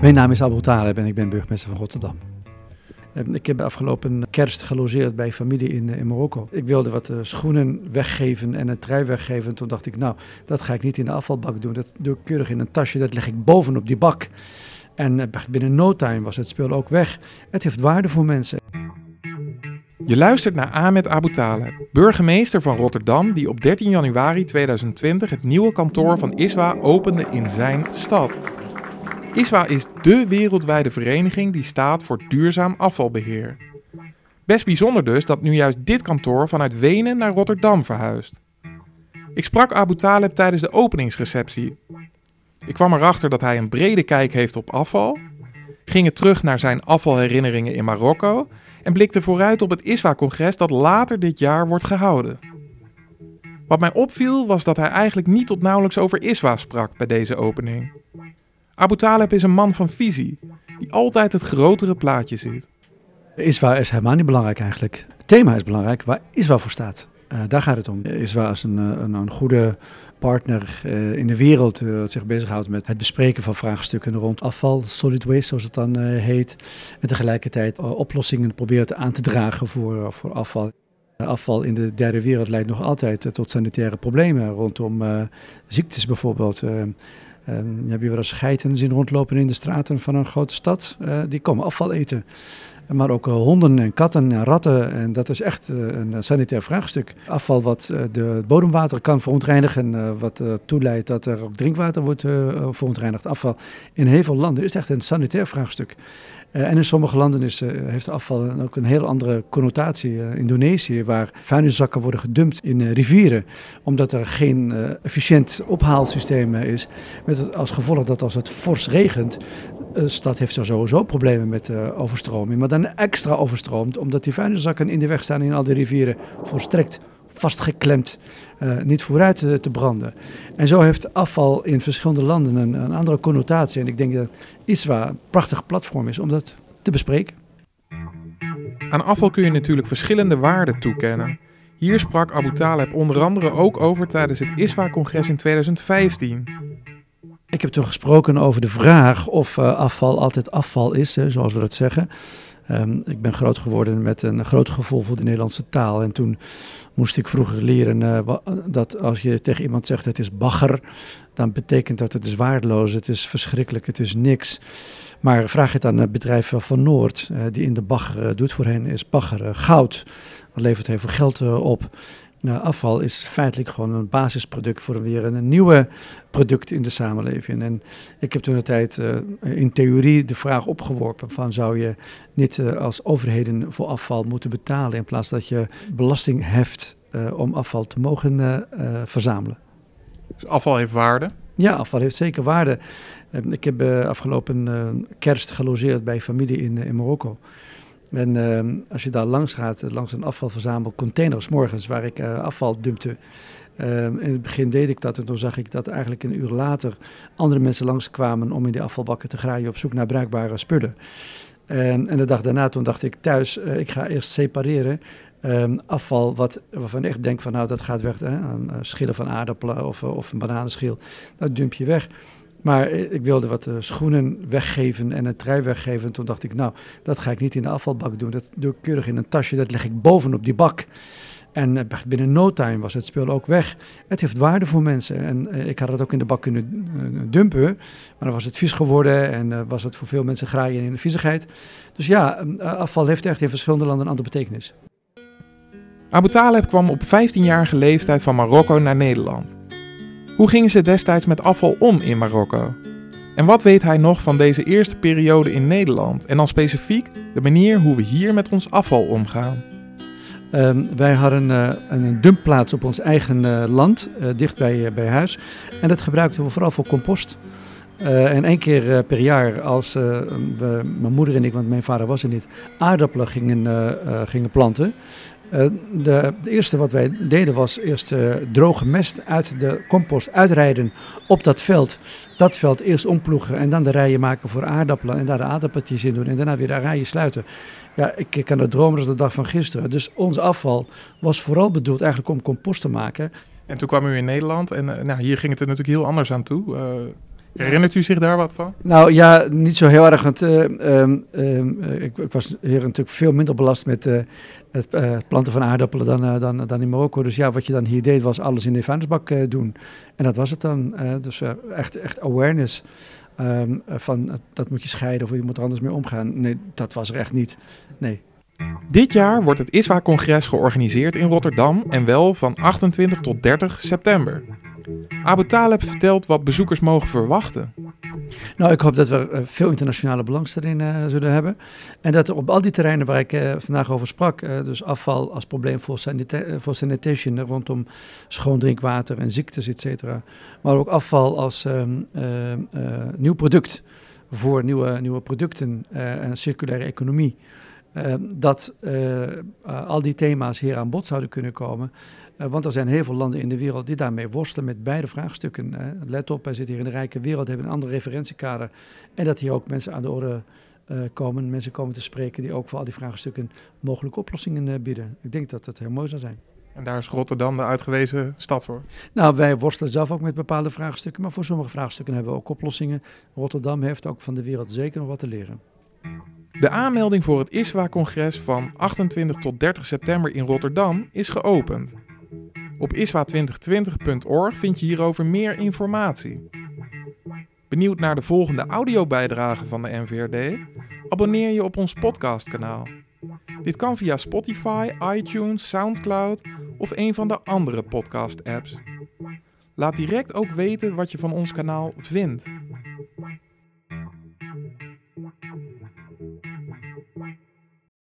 Mijn naam is Abu Taleb en ik ben burgemeester van Rotterdam. Ehm, ik heb afgelopen kerst gelogeerd bij familie in, eh, in Marokko. Ik wilde wat uh, schoenen weggeven en een trui weggeven. Toen dacht ik, nou, dat ga ik niet in de afvalbak doen. Dat doe ik keurig in een tasje, dat leg ik bovenop die bak. En uh, binnen no time was het spul ook weg. Het heeft waarde voor mensen. Je luistert naar Ahmed Abu Taleb, burgemeester van Rotterdam, die op 13 januari 2020 het nieuwe kantoor van ISWA opende in zijn stad. ISWA is dé wereldwijde vereniging die staat voor duurzaam afvalbeheer. Best bijzonder dus dat nu juist dit kantoor vanuit Wenen naar Rotterdam verhuist. Ik sprak Abu Taleb tijdens de openingsreceptie. Ik kwam erachter dat hij een brede kijk heeft op afval, ging terug naar zijn afvalherinneringen in Marokko en blikte vooruit op het ISWA-congres dat later dit jaar wordt gehouden. Wat mij opviel was dat hij eigenlijk niet tot nauwelijks over ISWA sprak bij deze opening. Abu Taleb is een man van visie, die altijd het grotere plaatje ziet. ISWA is helemaal niet belangrijk eigenlijk. Het thema is belangrijk, waar ISWA voor staat. Uh, daar gaat het om. ISWA is een, een, een goede partner uh, in de wereld dat zich bezighoudt met het bespreken van vraagstukken rond afval, solid waste zoals het dan heet. En tegelijkertijd oplossingen probeert aan te dragen voor, voor afval. Afval in de derde wereld leidt nog altijd tot sanitaire problemen rondom ziektes bijvoorbeeld. Um, heb je wel eens geiten zien rondlopen in de straten van een grote stad? Uh, die komen afval eten. Maar ook uh, honden en katten en ratten. En dat is echt uh, een sanitair vraagstuk. Afval wat de bodemwater kan verontreinigen. wat toeleidt dat er ook drinkwater wordt verontreinigd. Afval in heel veel landen is echt een sanitair vraagstuk. Uh, en in sommige landen is, uh, heeft afval ook een heel andere connotatie. Uh, Indonesië, waar vuilniszakken worden gedumpt in rivieren, omdat er geen efficiënt ophaalsysteem is. Met als gevolg dat als het fors regent, de stad heeft sowieso problemen met overstroming. Maar dan extra overstroomt, omdat die vuilniszakken in de weg staan in al die rivieren volstrekt vastgeklemd, uh, niet vooruit te, te, branden. En zo heeft afval in verschillende landen een, een andere connotatie. En ik denk dat ISWA een prachtig platform is om dat te bespreken. Aan afval kun je natuurlijk verschillende waarden toekennen. Hier sprak Abu Taleb onder andere ook over tijdens het ISWA-congres in 2015. Ik heb toen gesproken over de vraag of uh, afval altijd afval is, zoals we dat zeggen. Um, ik ben groot geworden met een groot gevoel voor de Nederlandse taal. En toen moest ik vroeger leren uh, dat als je tegen iemand zegt het is bagger, dan betekent dat het is waardeloos, het is verschrikkelijk, het is niks. Maar vraag het aan het bedrijf van Noord, uh, die in de bagger uh, doet. Voor hen is bagger goud. Dat levert heel veel geld op. Nou, afval is feitelijk gewoon een basisproduct voor weer een, een nieuwe product in de samenleving. En ik heb toen de tijd uh, in theorie de vraag opgeworpen van zou je niet uh, als overheden voor afval moeten betalen in plaats dat je belasting heft uh, om afval te mogen verzamelen. Dus afval heeft waarde? Ja, afval heeft zeker waarde. ik heb afgelopen kerst gelogeerd bij familie in, in Marokko. En uh, als je daar langs gaat, langs een afvalverzamelcontainer, morgens waar ik uh, afval dumpte. Uh, in het begin deed ik dat en toen zag ik dat eigenlijk een uur later andere mensen langskwamen om in die afvalbakken te graaien op zoek naar bruikbare spullen. En, en de dag daarna, toen dacht ik thuis, uh, ik ga eerst separeren. Afval wat, waarvan ik echt denk van nou dat gaat weg, hè, schillen van aardappelen of, of een bananenschil, dat dump je weg. Maar ik wilde wat uh, schoenen weggeven en een trui weggeven. Toen dacht ik, nou, dat ga ik niet in de afvalbak doen. Dat doe ik keurig in een tasje. Dat leg ik bovenop die bak. En uh, binnen no time was het spul ook weg. Het heeft waarde voor mensen. En ik had het ook in de bak kunnen dumpen. Maar dan was het vies geworden en was het voor veel mensen graaien in de viezigheid. Dus ja, afval heeft echt in verschillende landen een andere betekenis. Abu Taleb kwam op 15-jarige leeftijd van Marokko naar Nederland. Hoe gingen ze destijds met afval om in Marokko? En wat weet hij nog van deze eerste periode in Nederland? En dan specifiek de manier hoe we hier met ons afval omgaan. Um, wij hadden uh, een dumpplaats op ons eigen uh, land, uh, dicht bij, bij huis. En dat gebruikten we vooral voor compost. en één keer per jaar, als we, mijn moeder en ik, want mijn vader was er niet, aardappelen gingen, gingen planten, de, de, eerste wat wij deden was eerst uh, droge mest uit de compost uitrijden op dat veld. Dat veld eerst omploegen en dan de rijen maken voor aardappelen en daar de aardappeltjes in doen en daarna weer de rijen sluiten. Ja, ik, kan het dromen als de dag van gisteren. Dus ons afval was vooral bedoeld eigenlijk om compost te maken. En toen kwam u in Nederland en uh, nou, hier ging het er natuurlijk heel anders aan toe. Herinnert u zich daar wat van? Nou ja, niet zo heel erg. Want uh, ik, ik, was hier natuurlijk veel minder belast met uh, het, planten van aardappelen dan, dan, dan in Marokko. Dus ja, wat je dan hier deed was alles in de vuilnisbak doen. En dat was het dan. dus echt, echt awareness um, van dat moet je scheiden of je moet er anders mee omgaan. Nee, dat was er echt niet. Nee. Dit jaar wordt het ISWA-congres georganiseerd in Rotterdam en wel van 28 tot 30 september. Abu Taleb vertelt wat bezoekers mogen verwachten. Nou, ik hoop dat we eh, veel internationale belangstelling uh, zullen hebben. En dat er op al die terreinen waar ik uh, vandaag over sprak, dus afval als probleem voor, sanita voor sanitation rondom schoon drinkwater en ziektes, et cetera. Maar ook afval als um, nieuw product voor nieuwe, nieuwe producten en circulaire economie. Dat al die thema's hier aan bod zouden kunnen komen. Want er zijn heel veel landen in de wereld die daarmee worstelen met beide vraagstukken. Let op, wij zitten hier in de rijke wereld, hebben een andere referentiekader. En dat hier ook mensen aan de orde komen, mensen komen te spreken die ook voor al die vraagstukken mogelijke oplossingen bieden. Ik denk dat dat heel mooi zou zijn. En daar is Rotterdam de uitgewezen stad voor? Nou, wij worstelen zelf ook met bepaalde vraagstukken, maar voor sommige vraagstukken hebben we ook oplossingen. Rotterdam heeft ook van de wereld zeker nog wat te leren. De aanmelding voor het ISWA-congres van 28 tot 30 september in Rotterdam is geopend. Op iswa2020.org vind je hierover meer informatie. Benieuwd naar de volgende audiobijdrage van de NVRD? Abonneer je op ons podcastkanaal. Dit kan via Spotify, iTunes, SoundCloud of een van de andere podcast-apps. Laat direct ook weten wat je van ons kanaal vindt.